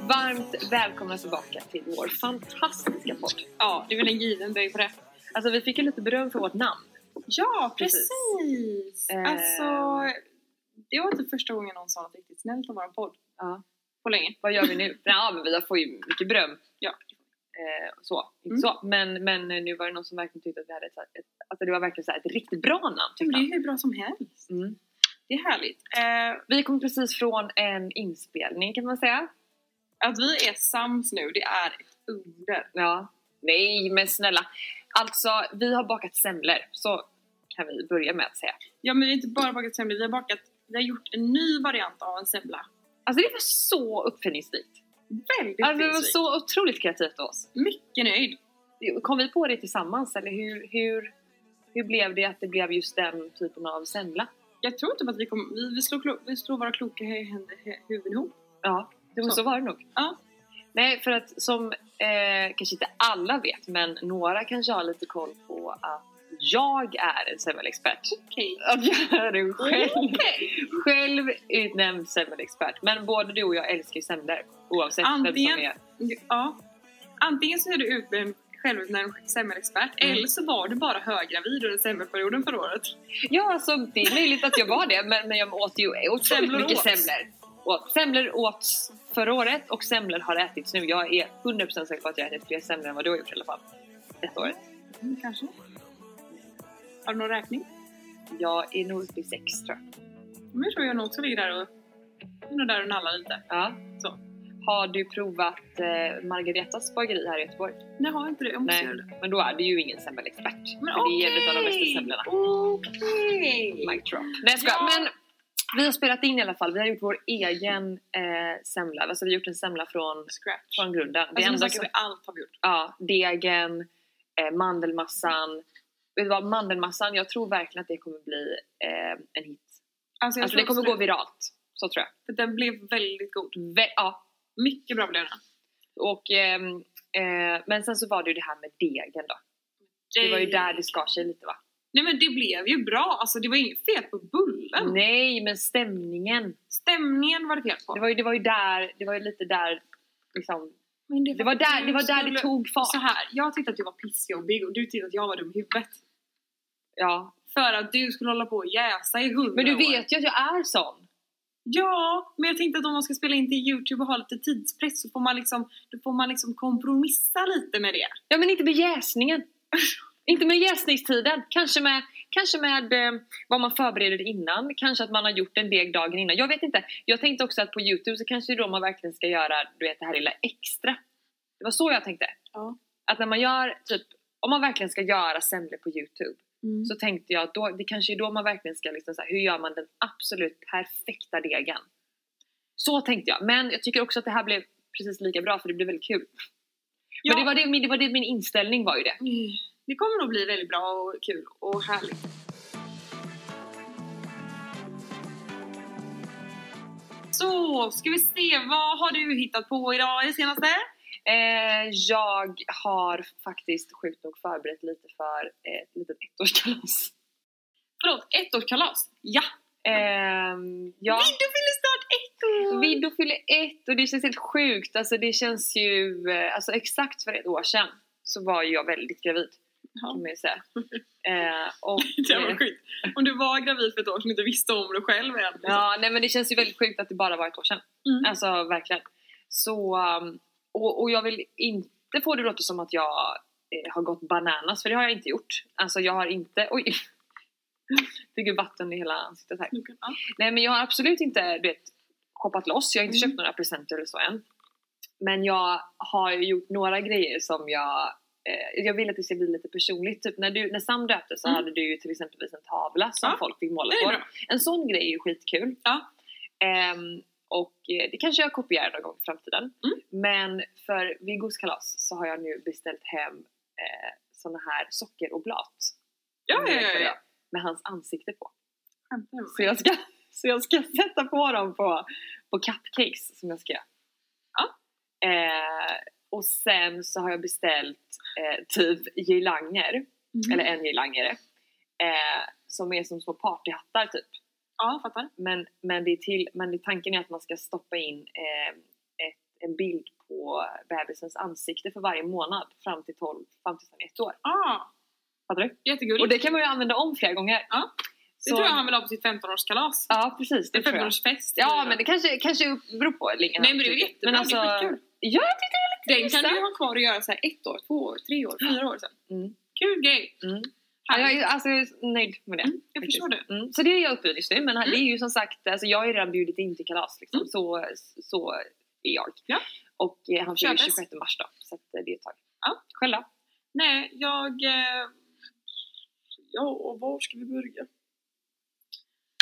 Varmt välkomna tillbaka till vår fantastiska podd. Ja, det är väl en given böj på det. Alltså vi fick ju lite beröm för vårt namn. Ja, Precis. precis! Eh. Alltså, det var inte första gången någon sa något riktigt snällt om vår podd Ja. på länge. Vad gör vi nu? Ja men vi får ju mycket beröm. Ja. Eh, så, Mm. så. Men, men nu var det någon som verkligen tyckte att vi hade ett, ett alltså det var verkligen så här ett riktigt bra namn Men det är hur bra som helst. Mm. Det är härligt. Eh, Vi kom precis från en inspelning kan man säga. att vi är sams nu, det är ett under. Ja. Nej men snälla. Alltså vi har bakat semlor. Så kan vi börja med att säga. Ja, men vi har inte bara bakat semlor, vi har bakat, vi har gjort en ny variant av en semla. Alltså det var så uppfinningsrikt. Väldigt Alltså det var så otroligt kreativt av oss. Mycket nöjd. Kom vi på det tillsammans eller hur, hur, hur blev det att det blev just den typen av semla? Jag tror typ att vi, kom, vi, vi, klo, vi slår våra kloka huvuden ihop. Ja, det var så. Så. var det nog. Ja. Nej, för att som eh, kanske inte alla vet, men några kanske har lite koll på att jag är en semmelexpert. Att jag är en själv, Okej. själv utnämnd semmelexpert. Men både du och jag älskar ju semlor oavsett vem Antingen- som är. Ja. Antingen så är du utnämnd självutnämnd semmelexpert Mm. eller så var du bara höggravid under semmelperioden förra året. Ja, alltså det är möjligt att jag var det, men, men jag åt ju otroligt mycket semlor. Och semlor åts förra året och semlor har ätits nu. Jag är 100% säker på att jag ätit fler semlor än vad du har gjort i alla fall. Detta året. Mm, kanske. Har du någon räkning? Jag är nog uppe i sex tror jag. Men jag tror jag nog också ligger där och, jag nog där och nallar lite. Ja. Så. Har du provat eh, Margaretas bageri här i Göteborg? Nej, jag har inte det. Jag måste Nej, göra det. men då är det ju ingen semmelexpert. Men För det är en av de bästa semlorna. Okej! Mic drop. Nej jag skojar. Ja. Men vi har spelat in i alla fall. Vi har gjort vår egen eh, semla. Alltså vi har gjort en semla från, Scratch. från grunden. Alltså, nu enda som- allt har vi gjort. ja, degen, eh, mandelmassan. Vet du vad, mandelmassan, jag tror verkligen att det kommer bli eh, en hit. Alltså, Alltså det kommer gå viralt. Så tror jag. För den blev väldigt god. Vä- ja. Mycket bra blev den. Och, ehm, eh, men sen så var det ju det här med degen då. Det var ju där det skar sig lite va? Nej men det blev ju bra, alltså det var inget fel på bullen. Nej, men stämningen. Stämningen var det fel på. Det var ju, det var ju där, det var ju lite där liksom. Men Det var där, det, var där det skulle- tog fart. Så här, jag tyckte att du var pissjobbig och du tyckte att jag var dum i huvudet. Ja. För att du skulle hålla på och jäsa i hundra Men du år. vet ju att jag är sån. Ja, men jag tänkte att om man ska spela in till Youtube och ha lite tidspress så får man liksom, då får man liksom kompromissa lite med det. Ja men inte med jäsningen. inte med jäsningstiden. Kanske med, kanske med eh, vad man förbereder innan. Kanske att man har gjort en deg dagen innan. Jag vet inte. Jag tänkte också att på Youtube så kanske då man verkligen ska göra du vet, det här lilla extra. Det var så jag tänkte. Ja. Att när man gör, typ, om man verkligen ska göra semlor på Youtube Mm. så tänkte jag att då, det kanske är då man verkligen ska liksom så här, hur gör man den absolut perfekta degen? Så tänkte jag. Men jag tycker också att det här blev precis lika bra för det blev väldigt kul. Ja. Men det var det, min- det var det min inställning var ju det. Mm. Det kommer nog bli väldigt bra och kul och härligt. Så, ska vi se, vad har du hittat på idag i det senaste? Eh, jag har faktiskt sjukt nog förberett lite för ett litet ettårskalas. Förlåt, ettårskalas? Ja! Ehm, ja, Vidde fyller snart ett år! Viddo fyller ett och det känns helt sjukt. Alltså det känns ju, eh, alltså exakt för ett år sedan så var jag väldigt gravid. Ja. Kan man ju säga. Eh, och, Det var eh, sjukt. Om du var gravid för ett år sedan och inte visste om det själv än. Ja, nej men det känns ju väldigt sjukt att det bara var ett år sedan. Mm. Alltså verkligen. Så, um, och, och jag vill inte få det låta som att jag eh, har gått bananas, för det har jag inte gjort. Alltså jag har inte, oj! Fick ju vatten i hela ansiktet här. Ja. Nej men jag har absolut inte, du vet, shoppat loss. Jag har inte Mm. köpt några presenter eller så än. Men jag har ju gjort några grejer som jag eh, jag vill att det ska bli lite personligt. Typ när, du, när Sam döpte så Mm. hade du ju till exempel en tavla som Ja, folk fick måla på. En sån grej är ju skitkul. Ja. Ehm, och eh, det kanske jag kopierar någon gång i framtiden. Mm. Men för Viggos kalas så har jag nu beställt hem eh, såna här sockeroblat. Ja, ja, ja, ja. Med hans ansikte på. Med Så jag ska, Så jag ska sätta på dem på, på cupcakes som jag ska göra. Ja. Eh, och sen så har jag beställt eh, typ girlanger, Mhm. eller en girlangare. Eh, som är som små partyhattar typ. Ja, fattar. Men, men, det är till, men tanken är att man ska stoppa in eh, ett, en bild på bebisens ansikte för varje månad fram till 12, fram till ett år. Ah, Fattar du? jättegulligt. Och det kan man ju använda om flera gånger. Ja, Det Så- tror jag han vill ha på sitt 15-årskalas. Ja precis, Det jag. 15-årsfest. Ja men det kanske, kanske beror på länge. Nej men det är jättebra, Men alltså, det är skitkul. Ja jag tyckte det Den kan du ha kvar och göra så här ett år, två år, tre år, fyra år sen. Mm. Kul grej! Mm. Ja, jag är alltså nöjd med det. Mm, jag förstår det. Mm. Så det är jag uppe just nu. Men Mm. det är ju som sagt, alltså jag har ju redan bjudit in till kalas liksom. Mm. Så, så är jag. Ja. Och eh, han fyller Köpes. 26 mars då. Så att, eh, det är ett tag. Ja. Själv då? Nej, jag... Eh, ja, och var ska vi börja?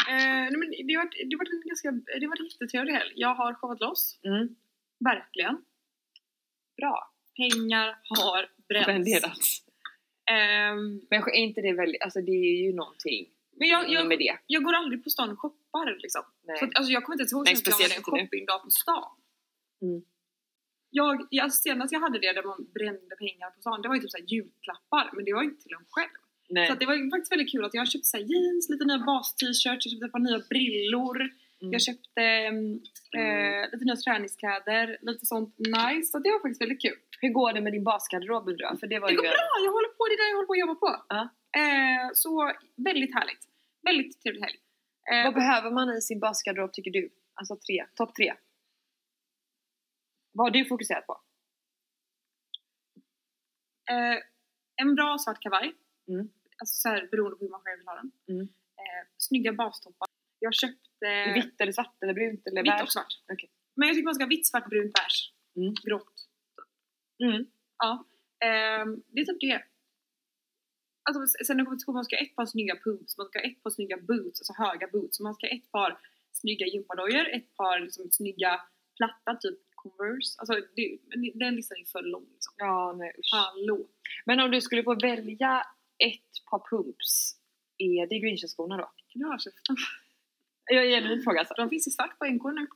Eh, nej, men det har varit, en ganska... Det varit en jättetrevlig helg. Jag har showat loss. Mm. Verkligen. Bra. Pengar har bränts. Spenderats. Ehm, Men är inte det väldigt, alltså det är ju någonting men jag, jag, med det. jag går aldrig på stan och shoppar liksom. Nej. Så alltså, jag kommer inte ens ihåg senast jag hade en shoppingdag på stan. Mm. Jag, jag, senast jag hade det där man brände pengar på stan, det var ju typ så här julklappar, men det var inte till en själv. Nej. Så det var faktiskt väldigt kul att jag köpte så jeans, lite nya bas-t-shirts, jag köpte ett par nya brillor, Mm. jag köpte mm, eh, lite nya träningskläder, lite sånt nice. Så det var faktiskt väldigt kul. Hur går det med din basgarderob undrar? För det var Det ju går en- bra, jag håller på, det är det jag håller på att jobba på. Ja. Eh, så väldigt härligt. Väldigt trevlig helg. Eh, Vad behöver man i sin basgarderob tycker du? Alltså tre, topp tre. Vad har du fokuserat på? Eh, en bra svart kavaj. Mm. Alltså så här, beroende på hur man själv vill ha den. Mm. Eh, snygga bastoppar. Jag köpte Vitt eller svart eller brunt eller vitt och svart. Okej. Men jag tycker man ska ha vitt, svart, brunt, beige. Mm. Grått. Mm. Ja. Ehm, det är typ det. Alltså, sen när det kommer man ska ha ett par snygga pumps, man ska ha ett par snygga boots, alltså höga boots. Man ska ha ett par snygga gympadojor, ett par liksom, snygga platta, typ Converse. Alltså det, den listan är för lång liksom. Ja, nej usch. Hallå! Men om du skulle få välja ett par pumps, är det Grinchen-skorna då? Käften? Jag ger dig en fråga alltså. De finns i svart på NK nu.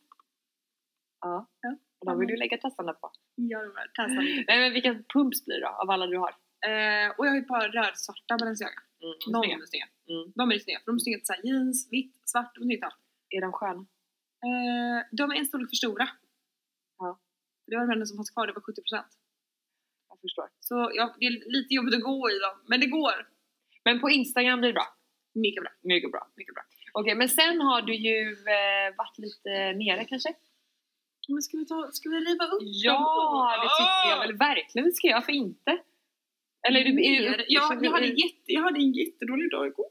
Ja. Ja. Och de vill du lägga tassarna på. Ja, de är. Nej men vilka pumps blir det då, av alla du har? Eh, och jag har ett par rödsvarta Balenciaga. Mm, De snygga. är snygga. Mm. De är snygga. För de är snygga till jeans, vitt, svart, de är till allt. Är de sköna? Eh, de är en storlek för stora. Ja. Det var den som fanns kvar, det var 70%. Jag förstår. Så ja, det är lite jobbigt att gå i dem, men det går. Men på Instagram blir det bra? Mycket bra. Mycket bra. Mycket bra. Okej, men sen har du ju eh, varit lite nere kanske? Men ska vi, ta, ska vi riva upp Ja, det tycker jag väl verkligen. Ska jag, för inte? Eller är du... Är du Mer. jag, hade jätte, jag hade en jättedålig dag igår.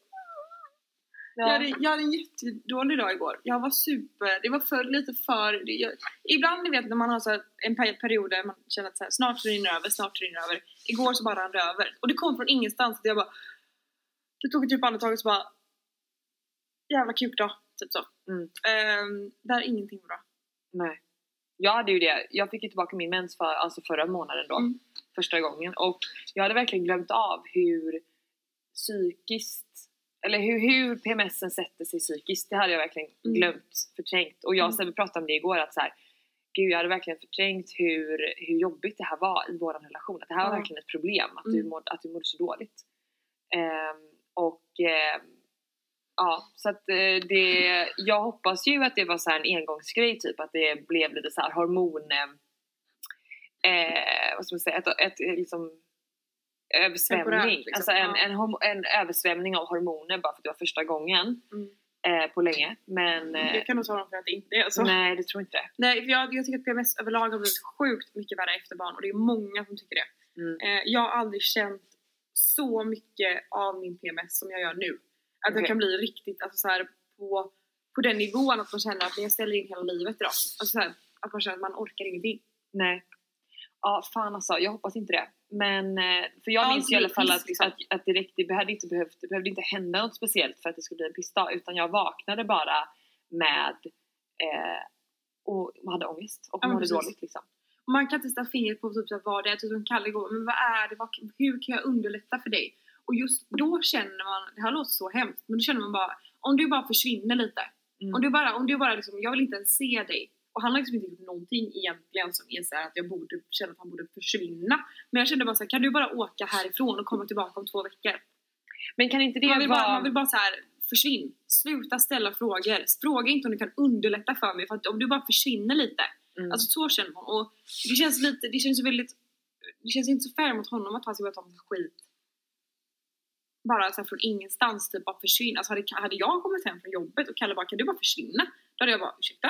Jag, hade, jag hade en jättedålig dag igår. Jag var super, det var för, lite för... det- Jag, ibland ni vet när man har så här en per- period där man känner att så här, snart rinner över, snart rinner över. Igår så bara rann det över. Och det kom från ingenstans. Att jag bara... Det tog ett djupt andetag och så bara... Jävla kukdag. Typ så. Mm. Ehm, där är ingenting bra. Nej. Jag hade ju det. Jag fick ju tillbaka min mens för, alltså förra månaden då. Mm. Första gången. Och jag hade verkligen glömt av hur psykiskt eller hur, hur PMSen sätter sig psykiskt, det hade jag verkligen Mm. glömt, förträngt. Och jag Mm. Sebbe pratade om det igår att så här, gud jag hade verkligen förträngt hur, hur jobbigt det här var i vår relation. Att det här var Ja. verkligen ett problem, att, du, Mm. mådde, att du mådde så dåligt. Ehm, och ehm, ja, så att eh, det, jag hoppas ju att det var så här en engångsgrej typ, att det blev lite så här hormon... Eh, vad ska man säga? Ett, ett, ett liksom översvämning. Liksom. Alltså en, en, en översvämning av hormoner bara för att det var första gången Mm. eh, på länge. Men eh, Det kan nog svara för att det inte är så. nej, det tror jag inte. Nej, för jag, jag tycker att PMS överlag har blivit sjukt mycket värre efter barn och det är många som tycker det. Mm. Eh, jag har aldrig känt så mycket av min PMS som jag gör nu. Att Okej. jag kan bli riktigt, alltså så här, på, på den nivån att man känner att jag ställer in hela livet idag. Alltså så här, att man känner att man orkar ingenting. Nej. Ja, fan alltså. Jag hoppas inte det. Men, eh, för jag Allt minns i alla fall att, liksom. att, att det, räckte, det, hade inte behövt, det behövde inte hända något speciellt för att det skulle bli en pissdag. Utan jag vaknade bara med eh, och hade ångest och Ja, mådde precis. dåligt liksom. Man kan inte sätta fingret på typ vad det är, typ som Kalle går, men vad är det, vad, hur kan jag underlätta för dig? Och just då känner man, det här låter så hemskt, men då känner man bara, om du bara försvinner lite Mm. Om du bara, om du bara liksom, jag vill inte ens se dig. Och han har liksom inte gjort någonting egentligen som är så här att jag borde känna att han borde försvinna. Men jag kände bara så här, kan du bara åka härifrån och komma tillbaka om två veckor? Men kan inte det Man vill, vara... bara, man vill bara så här, försvinn. Sluta ställa frågor. Fråga inte om du kan underlätta för mig för att om du bara försvinner lite. Mm. Alltså så känner man. Och det känns lite, det känns väldigt, det känns inte så fair mot honom att han ska börja ta skit. Bara så från ingenstans typ bara försvinna. Alltså hade, hade jag kommit hem från jobbet och Kalle bara kan du bara försvinna? Då hade jag bara ursäkta?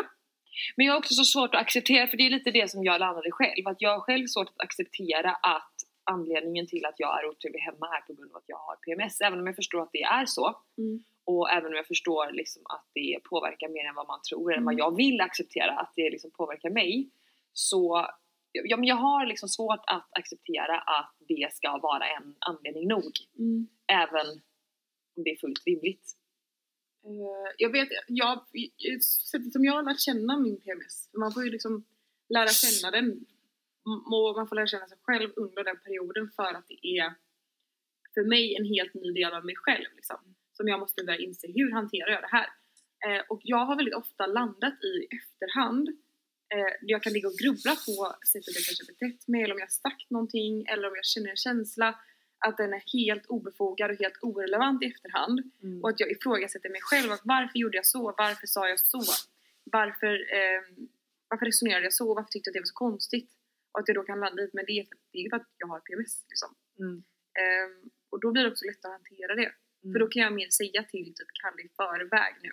Men jag har också så svårt att acceptera, för det är lite det som jag landade själv, att jag har själv svårt att acceptera att anledningen till att jag är otrevlig hemma är på grund av att jag har PMS. Även om jag förstår att det är så. Mm. Och även om jag förstår liksom att det påverkar mer än vad man tror, än vad Mm. jag vill acceptera att det liksom påverkar mig. Så ja, men jag har liksom svårt att acceptera att det ska vara en anledning nog. Även om det är fullt rimligt. Eh, jag vet, jag, sättet som jag har lärt känna min PMS, man får ju liksom lära känna den och man får lära känna sig själv under den perioden för att det är för mig en helt ny del av mig själv liksom, som jag måste börja inse hur hanterar jag det här? Eh, och jag har väldigt ofta landat i efterhand eh, jag kan ligga och grubbla på sättet jag kanske betett mig eller om jag sagt någonting eller om jag känner en känsla att den är helt obefogad och helt orelevant i efterhand och att jag ifrågasätter mig själv. Att varför gjorde jag så? Varför sa jag så? Varför, eh, varför resonerade jag så? Varför tyckte jag att det var så konstigt? Och att jag då kan landa lite med det, för det är för att jag har PMS. Liksom. Mm. Ehm, och då blir det också lättare att hantera det. För då kan jag mer säga till typ Kalle i förväg nu.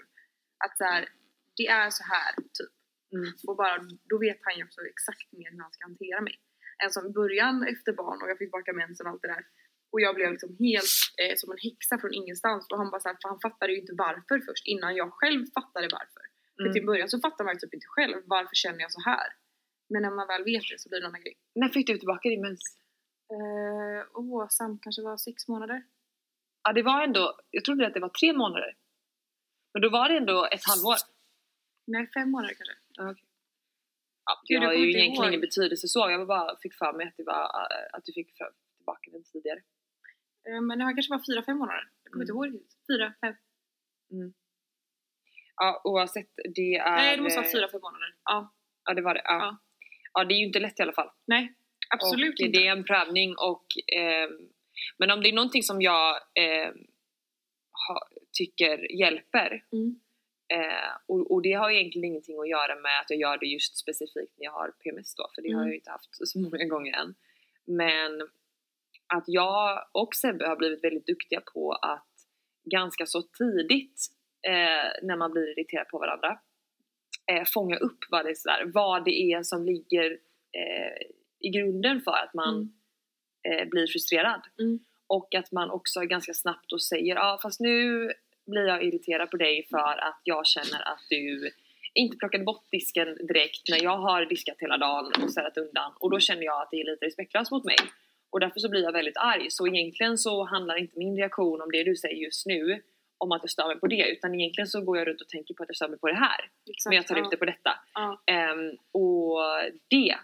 Att så här, det är så här typ. Mm. Och bara, då vet han ju också exakt mer hur han ska hantera mig. Än som i början efter barn och jag fick tillbaka mensen och allt det där. Och jag blev liksom helt eh, som en häxa från ingenstans. Och han bara såhär, för han fattade ju inte varför först innan jag själv fattade varför. För Mm. till början så fattar man ju typ inte själv varför känner jag så här. Men när man väl vet det så blir det en annan grej. När fick du tillbaka din mens? Eh, åh, Sam kanske var sex månader. Ja, det var ändå, jag trodde att det var tre månader. Men då var det ändå ett halvår. Nej, fem månader kanske. Okej. Ja, det har ju egentligen ingen betydelse så, jag bara fick för mig att, det var, att du fick för, tillbaka den tidigare. Eh, men det var kanske var fyra, fem månader. Jag kommer Mm. inte ihåg riktigt. Fyra, fem. Ja, oavsett, det är... Nej, det måste vara fyra, fem månader. Ja. Ja, det var det. Ja. Ja. ja. det är ju inte lätt i alla fall. Nej, absolut och inte. Det är en prövning och... ehm, men om det är någonting som jag ehm, ha, tycker hjälper Mm. Eh, och, och det har egentligen ingenting att göra med att jag gör det just specifikt när jag har PMS då, för det har Mm. jag ju inte haft så många gånger än. Men att jag och Sebbe har blivit väldigt duktiga på att ganska så tidigt eh, när man blir irriterad på varandra eh, fånga upp vad det, är sådär, vad det är som ligger eh, i grunden för att man Mm. eh, blir frustrerad. Mm. Och att man också ganska snabbt då säger ja ah, fast nu blir jag irriterad på dig för att jag känner att du inte plockade bort disken direkt när jag har diskat hela dagen och städat undan och då känner jag att det är lite respektlöst mot mig. Och därför så blir jag väldigt arg. Så egentligen så handlar inte min reaktion om det du säger just nu om att jag stör mig på det utan egentligen så går jag runt och tänker på att jag stör mig på det här. Exakt, Men jag tar ja. ut det på detta. Ja. Ehm, och det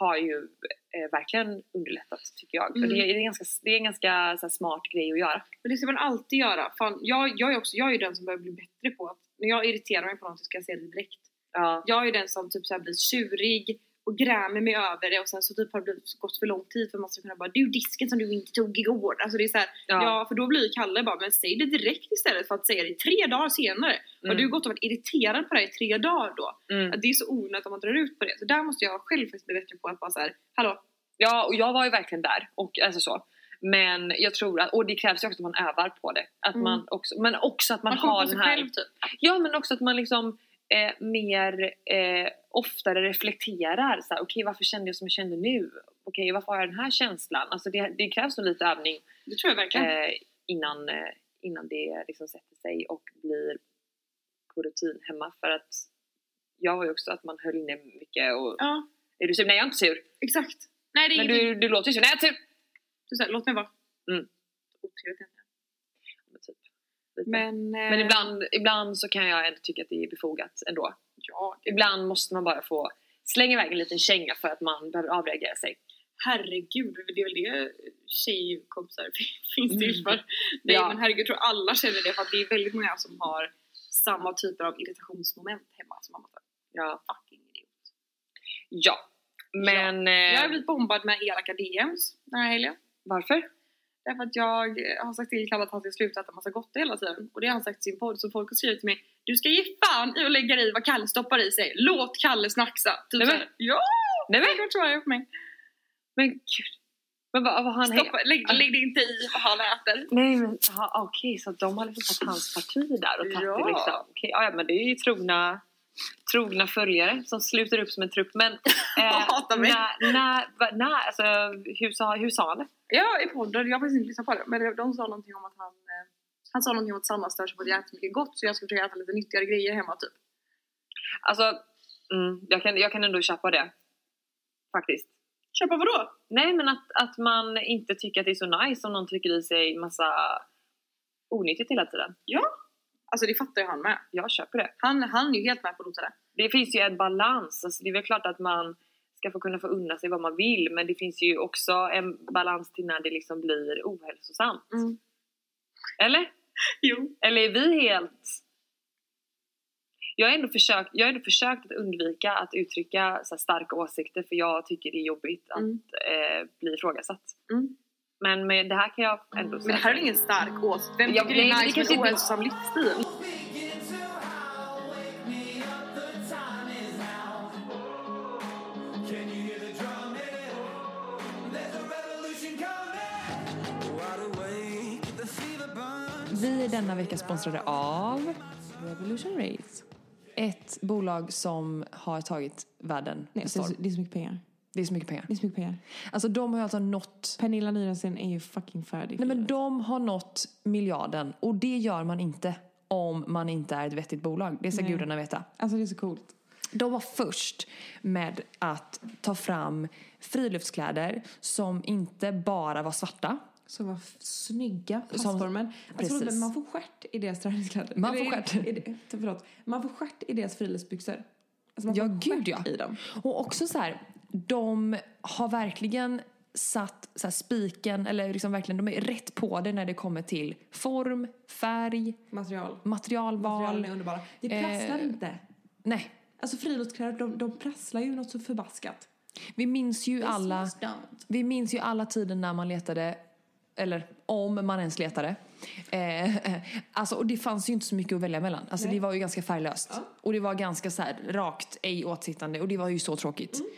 har ju eh, verkligen underlättat tycker jag. Mm. Det är, det är, ganska, det är en ganska så här, smart grej att göra. Men det ska man alltid göra. Fan, jag, jag, är också, jag är den som börjar bli bättre på att när jag irriterar mig på något så ska jag säga det direkt. Ja. Jag är den som typ så här blir tjurig och grämer mig över det och sen så typ har det blivit, gått för lång tid för man ska kunna bara Du disken som du inte tog igår. Alltså det är så här, Ja. ja. för då blir Kalle bara men säg det direkt istället för att säga det tre dagar senare. Mm. du gått och varit irriterad på det här i tre dagar då? Mm. Att det är så onödigt om man drar ut på det. Så där måste jag själv faktiskt bli bättre på att bara så här, hallå, ja, och jag var ju verkligen där. Och, alltså så. Men jag tror att, och det krävs ju också att man övar på det. Att Mm. man också, men också att man, man har den här... själv typ. Ja men också att man liksom eh, mer eh, oftare reflekterar okej varför kände jag som jag kände nu? Okej varför har jag den här känslan? Alltså det, det krävs nog lite övning Det tror jag verkligen. eh, innan, eh, innan det liksom sätter sig och blir på rutin hemma för att jag har ju också att man höll inne mycket och Ja, är du sur? Nej jag är inte sur. exakt. Nej det Men du, du låter ju sur. Nej jag är inte sur! Du säger, låt mig vara. Mm. Otrevligt egentligen. Men, typ, lite. Men, eh, Men ibland, ibland så kan jag ändå tycka att det är befogat ändå. Ja, Ibland måste man bara få slänga iväg en liten känga för att man behöver avreagera sig. herregud, det är väl det tjejkompisar finns till Mm. för. Nej Ja. men herregud, jag tror alla känner det för att det är väldigt många som har samma typer av irritationsmoment hemma som mamma tar. Ja. Fucking idiot. ja. Men... Jag har Eh, blivit bombad med elaka DMs den här helgen. varför? Därför att jag har sagt till Kalle att han ska sluta äta massa gott hela tiden. Och det har han sagt i sin podd. Så folk har skrivit till mig Du ska ge fan i att lägga i vad Kalle stoppar i sig. Låt Kalle snacksa. Typ Nej, men- ja! Nej men, Det svarar jag på mig. men gud. Men vad, vad han... Stoppa, lägg, lägg dig inte i vad han äter. Nej men okej, så de har liksom tagit hans parti där och tagit Ja. det liksom. Okej, ja, men det är ju trogna, trogna följare som sluter upp som en trupp. Men eh, när, när, när, alltså, hur, sa, hur sa han det? Ja, i podden. Jag har faktiskt inte lyssnat på det. Men de sa någonting om att han... Eh, han sa någonting om att Sanna stör sig på att äter mycket gott. Så jag ska försöka äta lite nyttigare grejer hemma typ. Alltså, mm, jag, kan, jag kan ändå köpa det. Faktiskt. Köpa vadå? Nej men att, att man inte tycker att det är så nice om någon trycker i sig massa onyttigt hela tiden. Alltså det fattar ju han med. Jag köper det. Han, han är ju helt med på noterna. Det finns ju en balans. Alltså, det är väl klart att man ska få kunna få unna sig vad man vill men det finns ju också en balans till när det liksom blir ohälsosamt. Mm. Eller? Jo. Eller är vi helt... Jag har ändå försökt, jag har ändå försökt att undvika att uttrycka så starka åsikter för jag tycker det är jobbigt att Mm. eh, bli ifrågasatt. Mm. Men med det här kan jag ändå Men det här är väl ingen stark åsikt? Vem tycker det är nice med ohälsosam livsstil? Vi är denna vecka sponsrade av Revolution Race. Ett bolag som har tagit världen Nej, med storm. det är så mycket pengar. Det är så mycket pengar. Det är så mycket pengar. Alltså de har ju alltså nått Pernilla Nyrensten är ju fucking färdig. Nej men de har nått miljarden och det gör man inte om man inte är ett vettigt bolag. Det ska Nej. gudarna veta. Alltså det är så coolt. De var först med att ta fram friluftskläder som inte bara var svarta. Som var snygga, Som- passformen. Alltså, Precis. förlåt, man får stjärt i deras träningskläder. Man får stjärt. är det- Förlåt. Man får stjärt i deras friluftsbyxor. Alltså Ja, gud, ja. i dem. Och också så här, de har verkligen satt så spiken, eller liksom verkligen, de är rätt på det när det kommer till form, färg, Material. materialval. Materialen är underbara. Det prasslar Eh, inte. Nej, Alltså friluftskläder, de, de prasslar ju något så förbaskat. vi minns ju alla, Så dumt. vi minns ju alla tiden när man letade eller om man ens letade. Eh, alltså, och det fanns ju inte så mycket att välja mellan. Alltså, Nej. det var ju ganska färglöst. Ja. Och det var ganska så här, rakt, ej åtsittande. Och det var ju så tråkigt. Mm.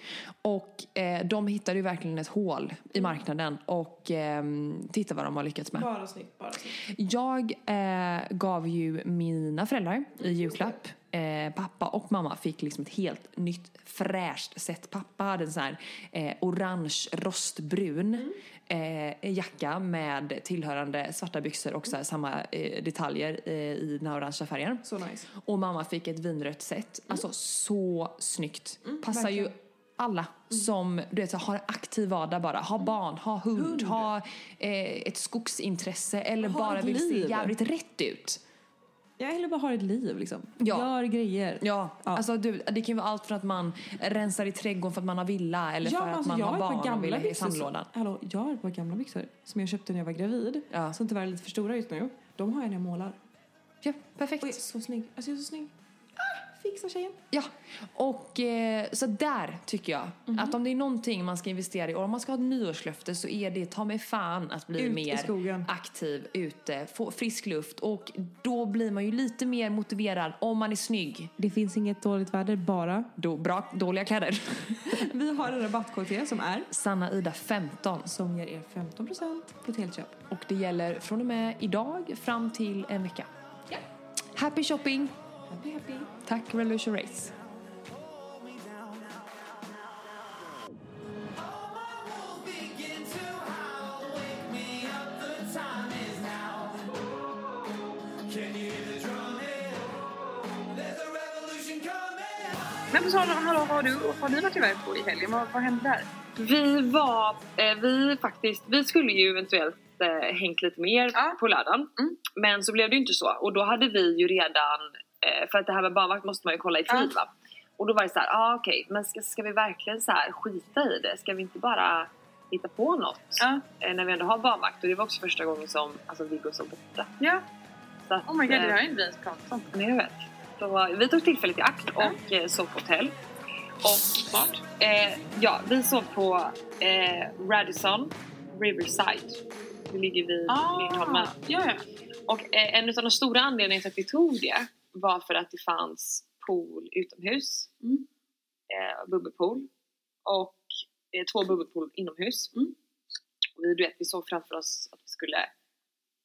Och eh, de hittade ju verkligen ett hål i marknaden. Och eh, titta vad de har lyckats med. Bara snyggt, bara snyggt. Jag eh, gav ju mina föräldrar i julklapp. Eh, pappa och mamma fick liksom ett helt nytt fräscht sätt. Pappa hade en sån här eh, orange rostbrun eh, jacka med tillhörande svarta byxor och så samma eh, detaljer eh, i den här orangea färgen. Så nice. Och mamma fick ett vinrött set. Alltså så snyggt. Passar ju verkligen. alla som du vet, så har en aktiv vardag bara. Ha barn, ha hund, Hund. ha eh, ett skogsintresse eller Ha bara vill se liv. jävligt rätt ut. Jag eller bara har ett liv liksom. Ja. Gör grejer. Ja, Ja. alltså du, det kan ju vara allt för att man rensar i trädgården för att man har villa eller för att alltså, man jag har barn och vill ha i sandlådan. Hallå, jag har ett par gamla byxor som jag köpte när jag var gravid. Ja. Som tyvärr är lite för stora just nu. De har jag när jag målar. Ja, perfekt. Och jag är så snygg. Alltså jag är så snygg. Ah, fixa tjejen. Ja, och eh, så där tycker jag Mhm. att om det är någonting man ska investera i och om man ska ha ett nyårslöfte så är det ta mig fan att bli Ut mer aktiv ute, få frisk luft och då blir man ju lite mer motiverad om man är snygg. Det finns inget dåligt väder, bara. Då, bra, dåliga kläder. Vi har en rabattkod till er som är Sanna Ida 15 som ger er 15% på ett helt köp. och det gäller från och med idag fram till en vecka. Happy shopping! Happy happy. Tack Revolution Race. Men på tal om, hallå, vad har, du, har ni varit iväg på i helgen? Vad, vad hände där? Vi var, eh, vi faktiskt, vi skulle ju eventuellt eh, hängt lite mer Ja. på lördagen. Mm. Men så blev det ju inte så. Och då hade vi ju redan, för att det här med barnvakt måste man ju kolla i tid Ja. va. Och då var det så här, ah, okej, men ska, ska vi verkligen så här skita i det? Ska vi inte bara hitta på något? Ja. Eh, när vi ändå har barnvakt. Och det var också första gången som alltså, Viggo var borta. Ja. Så att, Oh my god, eh, det här har inte vi ens pratat om. Nej, jag vet. Så vi tog tillfället i akt och eh, sov på hotell. Och eh, ja, vi sov på eh, Radisson Riverside. Det ligger vid Lindholmen. Ah, ja, ja. Och eh, en av de stora anledningarna till att vi tog det var för att det fanns pool utomhus. Mm. Eh, bubbelpool. Och eh, två bubbelpool inomhus. Mm. Och vi, du vet, vi såg framför oss att vi skulle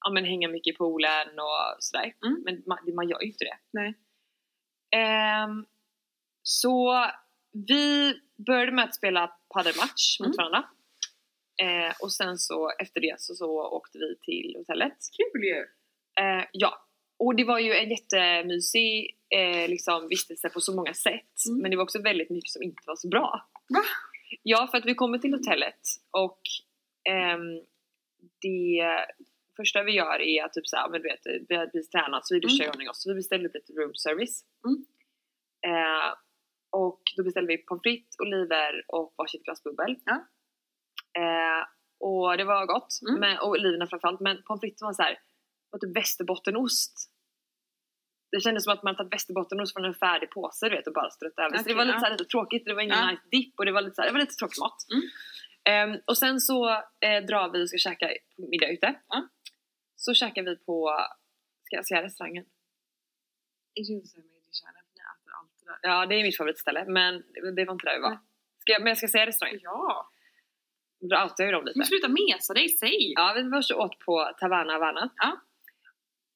ja, men hänga mycket i poolen och sådär. Mm. Men man, man gör ju inte det. Nej. Ehm, så vi började med att spela padelmatch mot Mm. varandra. Eh, och sen så efter det så, så åkte vi till hotellet. Kul ju! Eh, ja, och det var ju en jättemysig eh, liksom, vistelse på så många sätt. Mm. Men det var också väldigt mycket som inte var så bra. Va? Ja, för att vi kommer till hotellet och ehm, det första vi gör är att typ såhär, men du vet, vi har precis tränat så vi duschar i ordning oss. Så vi beställde upp lite room service. Mm. Eh, och då beställde vi pommes frites, oliver och varsitt glas bubbel. Ja. Eh, och det var gott, Mm. men, och oliverna framförallt. Men pommes fritesen var såhär, var typ västerbottenost. Det kändes som att man tagit västerbottenost från en färdig påse du vet och bara strött över. så Okej, det var lite, så här, lite tråkigt, det var ingen Ja. nice dipp och det var lite, så här, det var lite tråkig mat. Mm. Ehm, och sen så eh, drar vi och ska käka middag ute. Ja. Så käkar vi på, ska jag säga restaurangen? Ja det är mitt favoritställe men det var inte där vi var. Nej. Ska jag, men jag ska säga restaurangen. Ja! Då outar jag ju dem lite. Men sluta mesa dig, säg! Ja vi först åt på Taverna Havana. Ja.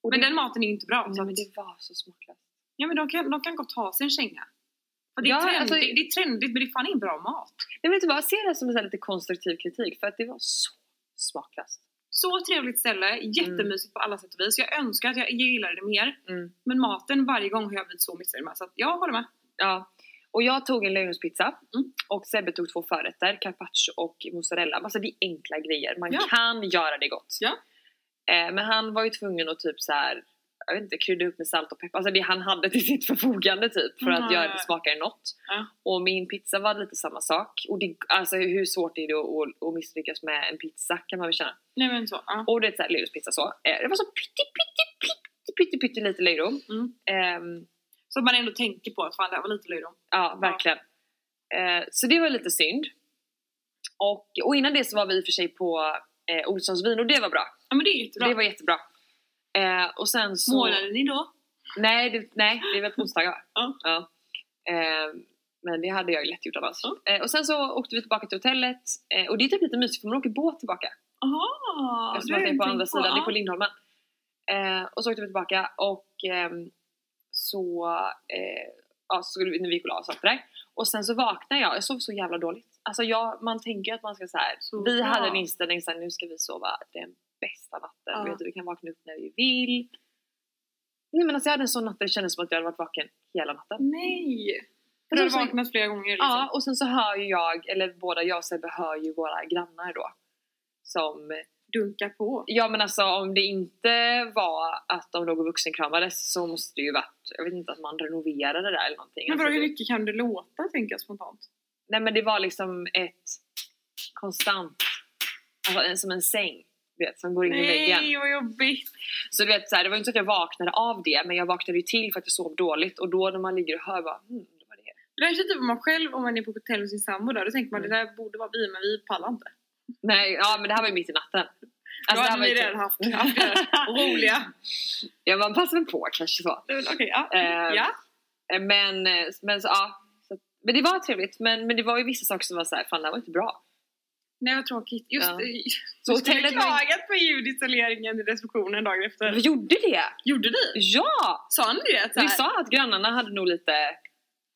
Och Men den maten är ju inte bra. nej, så men det var så smaklöst. Ja men de kan, de kan gott ha sig en känga. För det, är Ja, trendigt, alltså- det är trendigt men det är fan ingen bra mat. Nej men jag ser det som en lite konstruktiv kritik för att det var så smaklöst. Så trevligt ställe, jättemysigt på alla sätt och vis. Jag önskar att jag gillade det mer. Mm. Men maten varje gång har jag blivit så missnöjd med. Så att jag håller med. Ja. Och jag tog en löjromspizza Mm. och Sebbe tog två förrätter, carpaccio och mozzarella. Alltså det är enkla grejer, man Ja. kan göra det gott. Ja. Eh, men han var ju tvungen att typ så här, jag vet inte, krydda upp med salt och peppar. Alltså det han hade till sitt förfogande typ för att Mm. göra det smakare än något. Ja. Och min pizza var lite samma sak. Och det, alltså hur svårt är det att, att, att misslyckas med en pizza kan man väl känna. Nej men så. Ja. Och det är såhär löjromspizza så. Eh, det var så pytte pytte pytte pytte pytte lite. Mm. Ehm, Så att man ändå tänker på att fan det här var lite löjrom. Ja, verkligen. Eh, så det var lite synd. Och, och innan det så var vi i och för sig på eh, Olssons vin och det var bra. Ja men det är jättebra. Det var jättebra. Eh, och sen så... Målade ni då? Nej, det, nej, det är väl på onsdagar. Ja. Eh, men det hade jag lätt gjort annars. Ja. Eh, och sen så åkte vi tillbaka till hotellet. Eh, och det är typ lite mysigt för man åker båt tillbaka. Jaha! Eftersom att det är på andra sidan, det är på Lindholmen. Eh, och så åkte vi tillbaka och ehm, så, eh, ja, så skulle vi, när vi gick och la oss och det där. Och sen så vaknade jag, jag sov så jävla dåligt. Alltså jag, man tänker att man ska så här. Så vi bra. hade en inställning såhär, nu ska vi sova den bästa natten. Ja. Vet du, vi kan vakna upp när vi vill. Nej men alltså jag hade en sån natt där det kändes som att jag hade varit vaken hela natten. Nej! Du har så- vaknat flera gånger liksom. Ja, och sen så hör ju jag, eller båda jag och Sebbe hör ju våra grannar då. Som Dunka på. Ja men alltså om det inte var att de låg och vuxenkramades så måste det ju varit, jag vet inte att man renoverade det där eller någonting. Men Alltså, vadå, hur det, mycket kan det låta tänker jag spontant? Nej men det var liksom ett konstant, alltså en, som en säng. Vet, som går in i väggen. Nej vad jobbigt! Så du vet, så här, det var inte så att jag vaknade av det men jag vaknade ju till för att jag sov dåligt och då när man ligger och hör bara hmm, det var det. Det där är typ man själv, om man är på hotell med sin sambo där, då tänker man Mm. det där borde vara vi men vi pallar inte. Nej, ja men det här var ju mitt i natten. Då det här hade ni ju redan typ- haft, haft roliga. Ja man passar väl på kanske så. Okej, ja. Eh, ja. Men, eh, men, så, ja, men det var trevligt men, men det var ju vissa saker som var såhär, fan det här var inte bra. Nej vad tråkigt. Just Ja. Så hotellet var klagat på ljudisoleringen i receptionen dagen efter. Vi gjorde det! Gjorde ni? Ja! Sa ni det? Så Vi här? sa att grannarna hade nog lite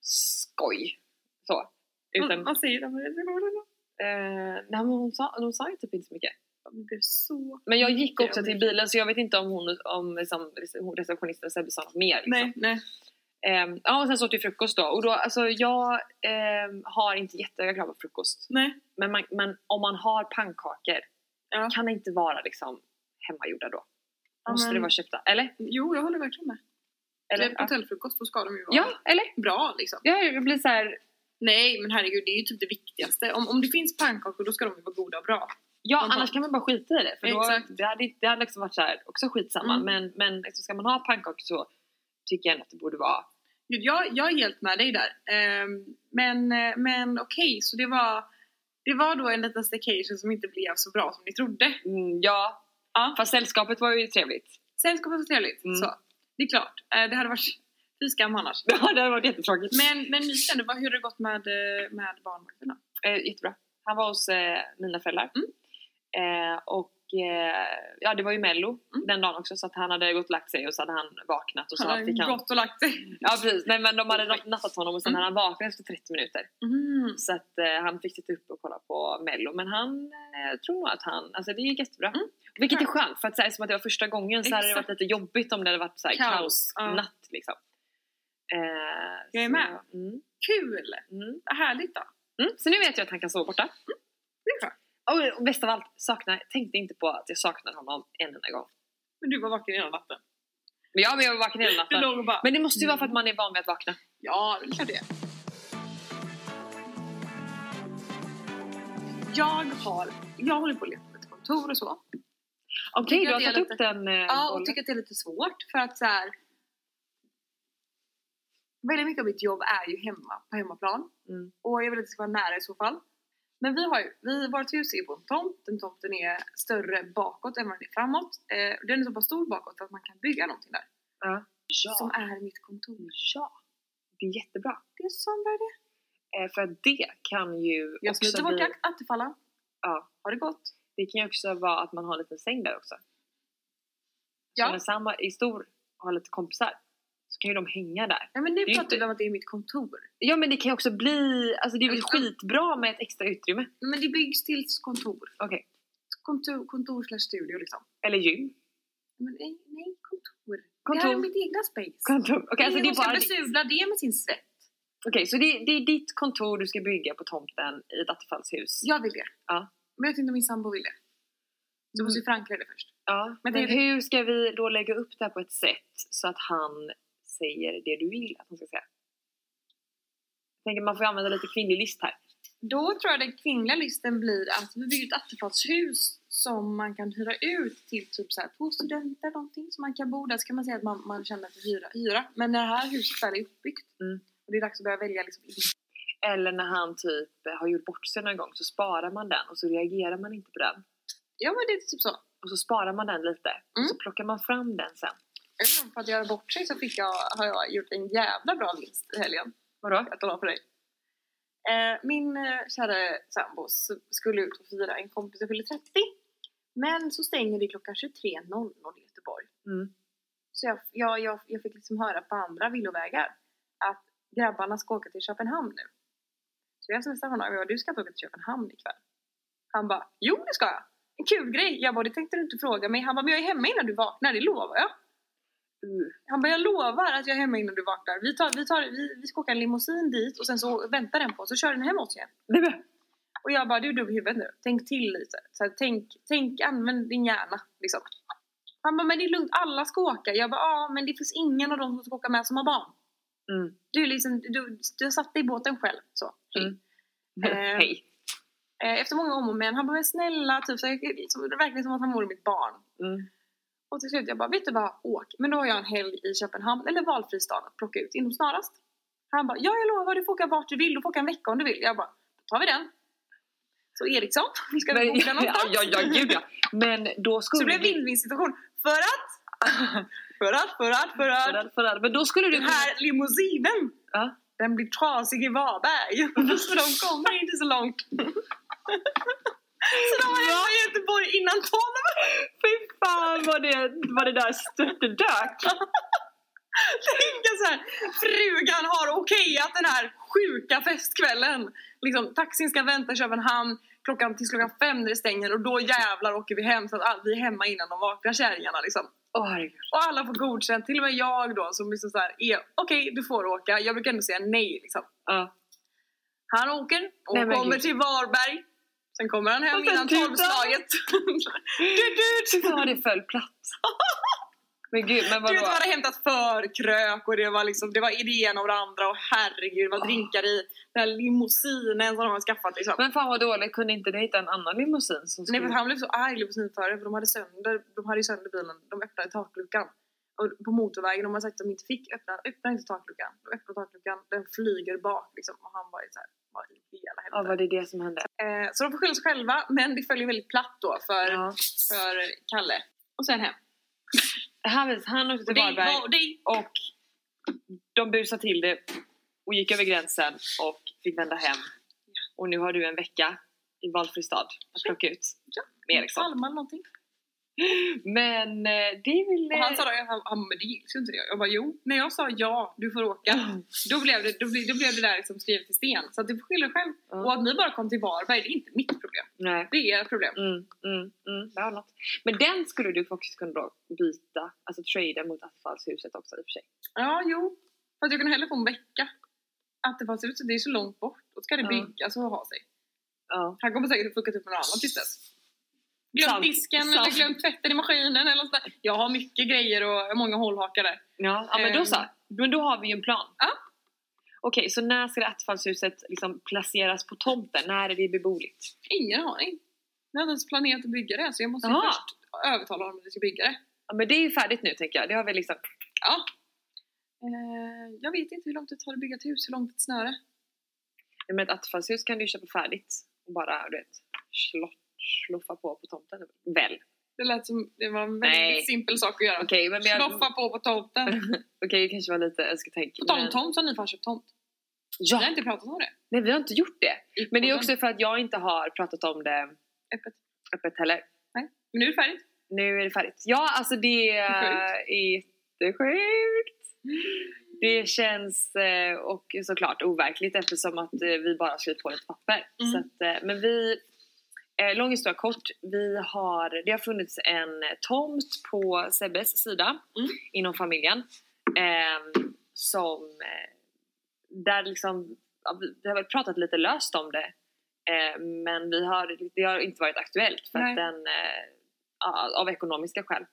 skoj. Så. Utan, vad säger de i receptionen då? eh, nej, men hon, sa, hon sa ju typ inte så mycket. De så... Men jag gick också till bilen så jag vet inte om hon, om liksom, receptionisten Sebbe sa något mer. Liksom. Nej, nej. Ehm, ja och sen så åt vi frukost då och då, alltså jag ehm, har inte jättehöga krav på frukost. nej. Men, man, men om man har pannkakor Ja. kan det inte vara liksom hemmagjorda då. Ja, Måste men- det vara köpta? Eller? Jo, jag håller verkligen med. eller? Eller Ja. hotellfrukost, då ska de ju vara ja, eller? bra liksom. Ja, jag blir så här. Nej, men herregud, det är ju typ det viktigaste. Om, om det finns pannkakor, då ska de ju vara goda och bra. Ja, bara- annars kan man bara skita i det. För då, Exakt. det hade, det hade liksom varit så här, också skitsamma. Mm. Men, men liksom, ska man ha pannkakor så tycker jag ändå att det borde vara... Jag, jag är helt med dig där. Ehm, men men okej, så det var, det var då en liten staycation som inte blev så bra som ni trodde. Mm, ja, Ja. fast sällskapet var ju trevligt. Sällskapet var trevligt, Mm. så. Det är klart. Eh, det hade varit fy skam annars. Ja, det hade varit jättetråkigt. Men, men vad- hur har det gått med, eh, med barnvakterna? Eh, jättebra. Han var hos eh, mina föräldrar. Mm. Eh, och eh, ja, det var ju mello Mm. den dagen också så att han hade gått och lagt sig och så hade han vaknat och så Han fick han... gått och lagt sig. Ja precis, nej men de hade natt- nattat honom och sen Mm. hade han vaknat efter 30 minuter. Mm. Så att eh, han fick sitta upp och kolla på mello men han eh, tror nog att han, alltså det gick jättebra. Mm. Vilket är skönt för att så här, som att det var första gången så hade det varit lite jobbigt om det hade varit så här, Kaos. kaos, natt liksom. Eh, Jag är så, med. Mm, Kul! mm, Vad härligt då. mm. Så nu vet jag att han kan sova borta. Det. Och, och bäst av allt, saknar, tänkte inte på att jag saknade honom en enda gång. Men du var vaken hela natten. Men ja, men jag var vaken hela natten. och bara... Men det måste ju vara för att man är van vid att vakna. Ja, det är klart det. Jag har, jag håller på att leta efter kontor och så. Okej, tycker du har det tagit lite- upp den eh, Ja, och bollen. tycker att det är lite svårt för att så här. Väldigt mycket av mitt jobb är ju hemma, på hemmaplan. Mm. Och jag vill att det ska vara nära i så fall. Men vi har ju, vi, vårt hus är på en tomt. Den tomten är större bakåt än vad den är framåt. Eh, den är så pass stor bakåt att man kan bygga någonting där. Ja. Som är mitt kontor. Ja, det är jättebra. Det är så bra det. Eh, för det kan ju Jag också bort bli, jakt, Attefalla. ja, Har det gått? det kan ju också vara att man har en liten säng där också. Så Ja. när samma är stor har lite kompisar så kan ju de hänga där. Nej men nu Det pratar vi om att det är mitt kontor. Ja men det kan ju också bli, alltså det är väl Mm. skitbra med ett extra utrymme. Men det byggs till kontor. Okej. Kontor, kontor slash studio liksom. Eller gym. Men nej, nej kontor. Kontor. Det här är mitt egna space. Kontor. Okej alltså det är ska bara ditt. besudla det med sin svett. Okej så det, det är ditt kontor du ska bygga på tomten i ett attefallshus. Jag vill det. Ja. Men jag vet inte om min sambo vill det. Så jag måste ju förankra det först. Ja, men, Men det- hur ska vi då lägga upp det här på ett sätt så att han säger det du vill att han ska säga? Jag tänker man får använda lite kvinnlig list här. Då tror jag den kvinnliga listen blir att vi bygger ett attefallshus som man kan hyra ut till typ så här två studenter någonting. Så man kan bo där så kan man säga att man, man känner för hyra, hyra. Men när det här huset väl är uppbyggt Mm. och det är dags att börja välja liksom Eller när han typ har gjort bort sig någon gång så sparar man den och så reagerar man inte på den. Ja men det är typ så. Och så sparar man den lite och Mm. så plockar man fram den sen. Även för att göra bort sig så fick jag, har jag gjort en jävla bra vinst i helgen. Vadå? Jag talar för dig. Eh, min eh, kära sambo skulle ut och fira en kompis som fyller 30. Men så stänger det klockan 23.00 i Göteborg. Mm. Så jag, jag, jag, jag fick liksom höra på andra villovägar att grabbarna ska åka till Köpenhamn nu. Så jag smsade honom och jag bara, du ska inte åka till Köpenhamn ikväll. Han bara, jo det ska jag. En kul grej. Jag bara, det tänkte du inte fråga mig. Han bara, men jag är hemma innan du vaknar, det lovar jag. Uh. Han bara, jag lovar att jag är hemma innan du vaknar. Vi, tar, vi, tar, vi, vi ska åka en limousin dit och sen så väntar den på oss så kör den hem oss igen. Och jag bara, du är dum i huvudet nu. Tänk till lite. Så här, tänk, tänk, använd din hjärna. Liksom. Han bara, men det är lugnt, alla ska åka. Jag bara, ja men det finns ingen av dem som ska åka med som har barn. mm. Du, liksom, du, du har satt dig i båten själv. Så. Mm. Eh, Hej. Eh, Efter många om och men, han bara, snälla, typ, så, här, det verkligen som att han vore mitt barn. Mm. Och till slut jag bara, vet du vad, åk. Men då har jag en helg i Köpenhamn, eller valfri stad att plocka ut inom snarast. Han bara, ja jag lovar, du får åka vart du vill, du får åka en vecka om du vill. Jag bara, då tar vi den. Så Eriksson, vi ska Men, boka ja, någonstans. ja, ja, gud ja. Men då Så skulle det blev win-win situation. För att, för att, för att, för För att, att, för att, men då skulle du den här limousinen, Ja. den blir trasig i Varberg. Så de kommer inte så långt. Så de var hemma i Göteborg innan tolv. Fy fan vad det, vad det där störtdök. Tänka så här, frugan har okejat den här sjuka festkvällen. Liksom, taxin ska vänta i Köpenhamn klockan, tills klockan fem när det stänger och då jävlar åker vi hem så att vi är hemma innan de vaknar kärringarna liksom. Herregud. Och alla får godkänt, till och med jag då som liksom så här, är okej du får åka, jag brukar ändå säga nej liksom. Ja. Han åker och Nej, kommer till Varberg. Sen kommer han hem innan tolvslaget. du, du, vad det föll platt. Men gud, men Du vet, vadå? de hade hämtat förkrök och det var liksom, det var idén och det andra och herregud, var Ah. drinkar i den här limousinen som de har skaffat liksom. Men fan vad dåligt, kunde inte ni hitta en annan limousin som Nej skulle... för han blev så arg limousinförare för de hade sönder, de hade ju sönder bilen, de öppnade takluckan. Och på motorvägen, de har sagt att de inte fick öppna, öppna inte takluckan. De öppnar takluckan, den flyger bak liksom och han bara är såhär, vad i hela Ja, helvete. var det det som hände? Eh, så de får skylla sig själva, men det följer väldigt platt då för, Ja. för Kalle. Och sen hem. Han, han åkte till Varberg var det. och de busade till det och gick över gränsen och fick vända hem. Och nu har du en vecka i valfri stad att plocka ut Ja. med Eriksson. Eller någonting. Men eh, det väl... Och han eh, sa då, han, han, men det gills ju inte det. Jag bara, jo. När jag sa ja, du får åka. Då blev det, då blev, då blev det där liksom skrivet i sten. Så att du får skylla dig själv. Ja. Och att ni bara kom till Varberg, det är inte mitt problem. Nej. Det är ert problem. Mm, mm, mm, det har något. Men den skulle du faktiskt kunna byta, alltså trada mot attefallshuset också i och för sig. Ja, jo. Fast jag kan hellre få en vecka. Attefallshuset, det är så långt bort. Då ska det byggas och ha sig. Ja. Han kommer säkert att fuckat upp något annat tills dess. Glömt disken Sant. eller glömt tvätten i maskinen eller sådär. Jag har mycket grejer och många hållhakar där. Ja, ja men då Ehm. så. Men då har vi ju en plan. Ja. Okej, så när ska attefallshuset liksom placeras på tomten? När är det beboeligt? Ingen aning. Jag har inte ens planerat att bygga det så jag måste ju Jaha. först övertala honom att vi ska bygga det. Ja, men det är ju färdigt nu tänker jag. Det har vi liksom... Ja. Eh, jag vet inte hur långt det tar att bygga ett hus, hur långt ett snöre. Men ett attefallshus kan du ju köpa färdigt och bara, du vet, slå, sluffa på på tomten. Väl? Det lät som det var en väldigt Nej. simpel sak att göra. Okej, men jag... Sloffa på på tomten. Okej, det kanske var lite önsketänkande. På tomt så har ni fan köpt tomt. Vi Ja! har inte pratat om det. Nej, vi har inte gjort det. i Men det är också för att jag inte har pratat om det Öppet. öppet heller. Men nu är det färdigt. Nu är det färdigt. Ja, alltså det är jättesjukt. Det känns eh, och såklart overkligt eftersom att eh, vi bara har skrivit på lite papper. Mm. Så att, eh, men vi, eh, lång historia kort, vi har, det har funnits en tomt på Sebbes sida Mm. inom familjen. Eh, som, där liksom, vi- har väl pratat lite löst om det. Eh, men vi har, det har inte varit aktuellt för Nej. att den, eh, av ekonomiska skäl.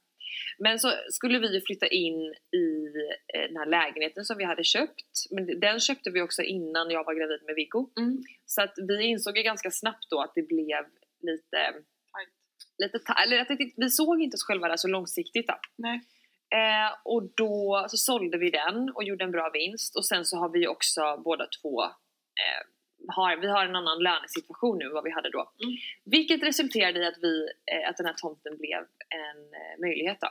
Men så skulle vi flytta in i eh, den här lägenheten som vi hade köpt. Men den köpte vi också innan jag var gravid med Viggo. Mm. Så att vi insåg ju ganska snabbt då att det blev lite... lite ta- eller att det, vi såg inte oss själva där så långsiktigt då. Nej. Eh, och då så sålde vi den och gjorde en bra vinst och sen så har vi också båda två eh, har, vi har en annan lönesituation nu än vad vi hade då. Mm. Vilket resulterade i att, vi, eh, att den här tomten blev en eh, möjlighet då.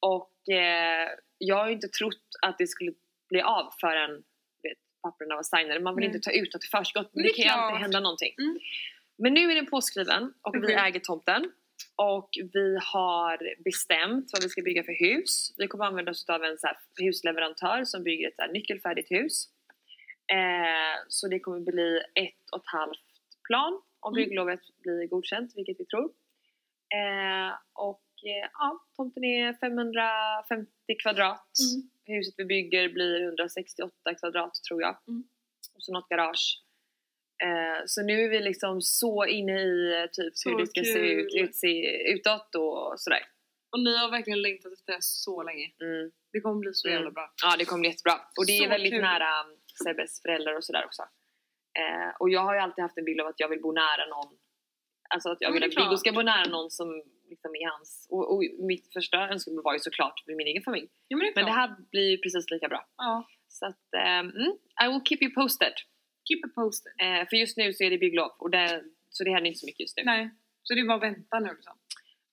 Och eh, jag har ju inte trott att det skulle bli av förrän vet, papperna var signade. Man vill Nej. inte ta ut något i förskott Det det kan ju alltid hända någonting. Mm. Men nu är den påskriven och vi Okej. äger tomten. Och vi har bestämt vad vi ska bygga för hus. Vi kommer använda oss av en så husleverantör som bygger ett så nyckelfärdigt hus. Eh, så det kommer bli ett och ett halvt plan om Mm. bygglovet blir godkänt, vilket vi tror. Eh, och eh, ja, tomten är 550 kvadrat. Mm. Huset vi bygger blir 168 kvadrat tror jag. Mm. Och så något garage. Eh, så nu är vi liksom så inne i eh, typ Så hur det ska se kul. ut, utse, utåt och sådär. Och ni har verkligen längtat efter det så länge. Mm. Det kommer bli så Mm. jävla bra. Ja, det kommer bli jättebra. Och det är Så väldigt kul. nära um, Sebbes föräldrar och sådär också. Eh, och jag har ju alltid haft en bild av att jag vill bo nära någon. Alltså att jag Ja, vill är att Viggo ska bo nära någon som liksom är hans. Och, och mitt första önskemål var ju såklart med min egen familj. Ja, men det är Men det här blir ju precis lika bra. Ja. Så att, mm, I will keep you posted. Keep it posted. Eh, för just nu så är det bygglov och det, så det händer inte så mycket just nu. Nej. Så det är bara att vänta nu liksom.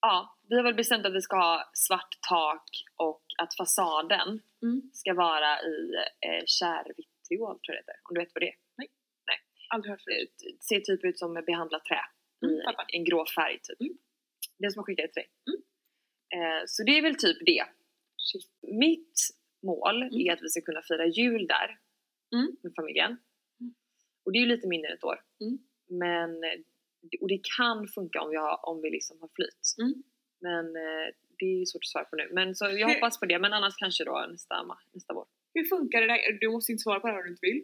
Ja, vi har väl bestämt att vi ska ha svart tak och att fasaden Mm. ska vara i eh, kärvitriol tror jag det heter. Om du vet vad det är? Aldrig hört förut. Det ser typ ut som behandlat trä Mm, i en grå färg typ. Mm. Det som jag skickade till dig. Mm. Eh, så det är väl typ det. Mitt mål Mm. är att vi ska kunna fira jul där Mm. med familjen. Och det är ju lite mindre än ett år. Mm. Men, eh, och det kan funka om vi, har, om vi liksom har flyt. Mm. Men eh, det är svårt att svara på nu. Men så jag hoppas på det. Men annars kanske då nästa, nästa vår. Hur funkar det där? Du måste inte svara på det här om du inte vill.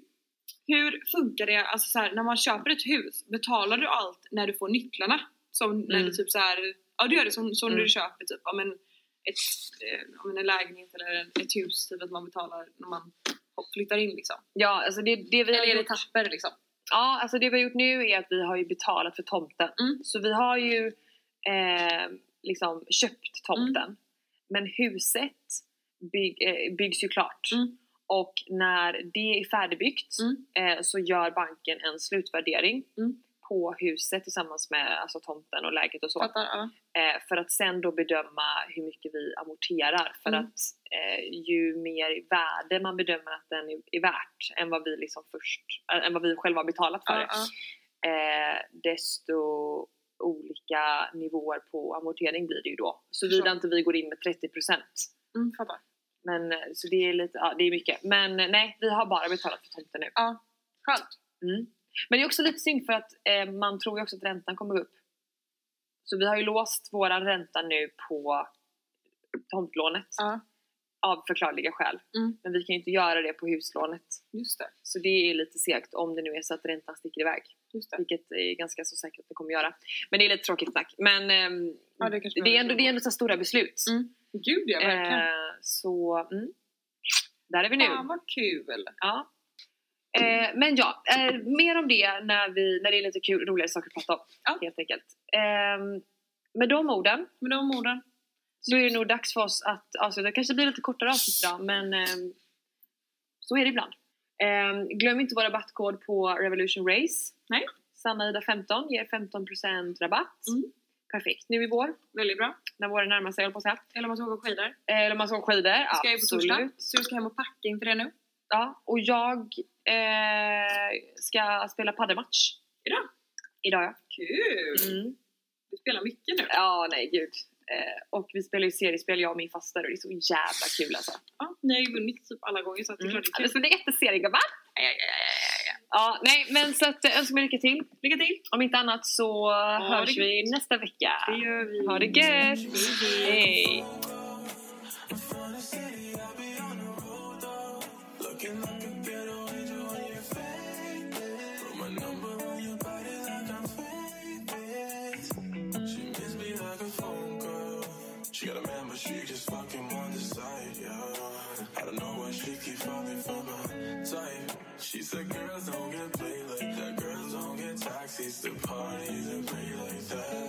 Hur funkar det, alltså så här, när man köper ett hus, betalar du allt när du får nycklarna? Som när Mm. du typ så här, ja du gör det som, som när Mm. du köper typ, ja men ett, eh, om en lägenhet eller en, ett hus, typ att man betalar när man flyttar in liksom. Ja, alltså det, det vi Eller är det gjort, etapper liksom? ja, alltså det vi har gjort nu är att vi har ju betalat för tomten. Mm. Så vi har ju eh, liksom köpt tomten. Men huset bygg, eh, byggs ju klart. Mm. Och när det är färdigbyggt Mm. eh, så gör banken en slutvärdering Mm. På huset tillsammans med alltså, tomten och läget och så. Fattar? Ja. Eh, för att sen då bedöma hur mycket vi amorterar. För Mm. att eh, ju mer värde man bedömer att den är, är värt än vad vi liksom först, äh, än vad vi själva har betalat för Ja, det. Eh, desto olika nivåer på amortering blir det ju då. Såvida inte vi går in med 30%. Mm, fattar. Men eh, så det är lite, ja det är mycket. Men eh, nej, vi har bara betalat för tomten nu. Ja. Skönt. Mm. Men det är också lite synd för att eh, man tror ju också att räntan kommer upp. Så vi har ju låst våran ränta nu på tomtlånet Ja. av förklarliga skäl. Mm. Men vi kan ju inte göra det på huslånet. Just det. Så det är lite segt om det nu är så att räntan sticker iväg. Just det. Vilket är ganska så säkert att det kommer göra. Men det är lite tråkigt snack. Men ehm, Ja, det det, är ändå, det är ändå så stora beslut. Mm. Gud ja, verkligen. Eh, så mm. där är vi nu. Fan vad kul. Ja. Eh, men ja, eh, mer om det när, vi, när det är lite kul, roligare saker att prata om. Ja. Helt enkelt. Eh, med de orden Med de orden. så är det nog dags för oss att avsluta. Det kanske blir lite kortare avsnitt idag men eh, så är det ibland. Eh, glöm inte vår rabattkod på Revolution Race. Nej. Samma 15 ger 15% rabatt. Mm. Perfekt nu i vår, Väldigt bra. när våren närmar sig på säga. Eller om man ska åka skidor. Eh, Eller om man ska åka skidor. Ska jag ju på torsdag. Så jag ska hem och packa inför det nu. Ja, och jag eh, ska spela paddelmatch. Idag? Idag ja. Kul! Mm. Du spelar mycket nu. Ja, nej gud. Eh, och vi spelar ju seriespel jag och min faster och det är så jävla kul alltså. Ja, ni har ju vunnit typ alla gånger så att det är Mm. klart det är kul. Så det är gubbar. Ja, ja, ja, ja, ja. Ja, nej men så att eh, önskar mig lycka till. Lycka till! Om inte annat så hörs det vi nästa vecka. Det gör vi. Ha det gött! Hej! Taxis to parties and play like that.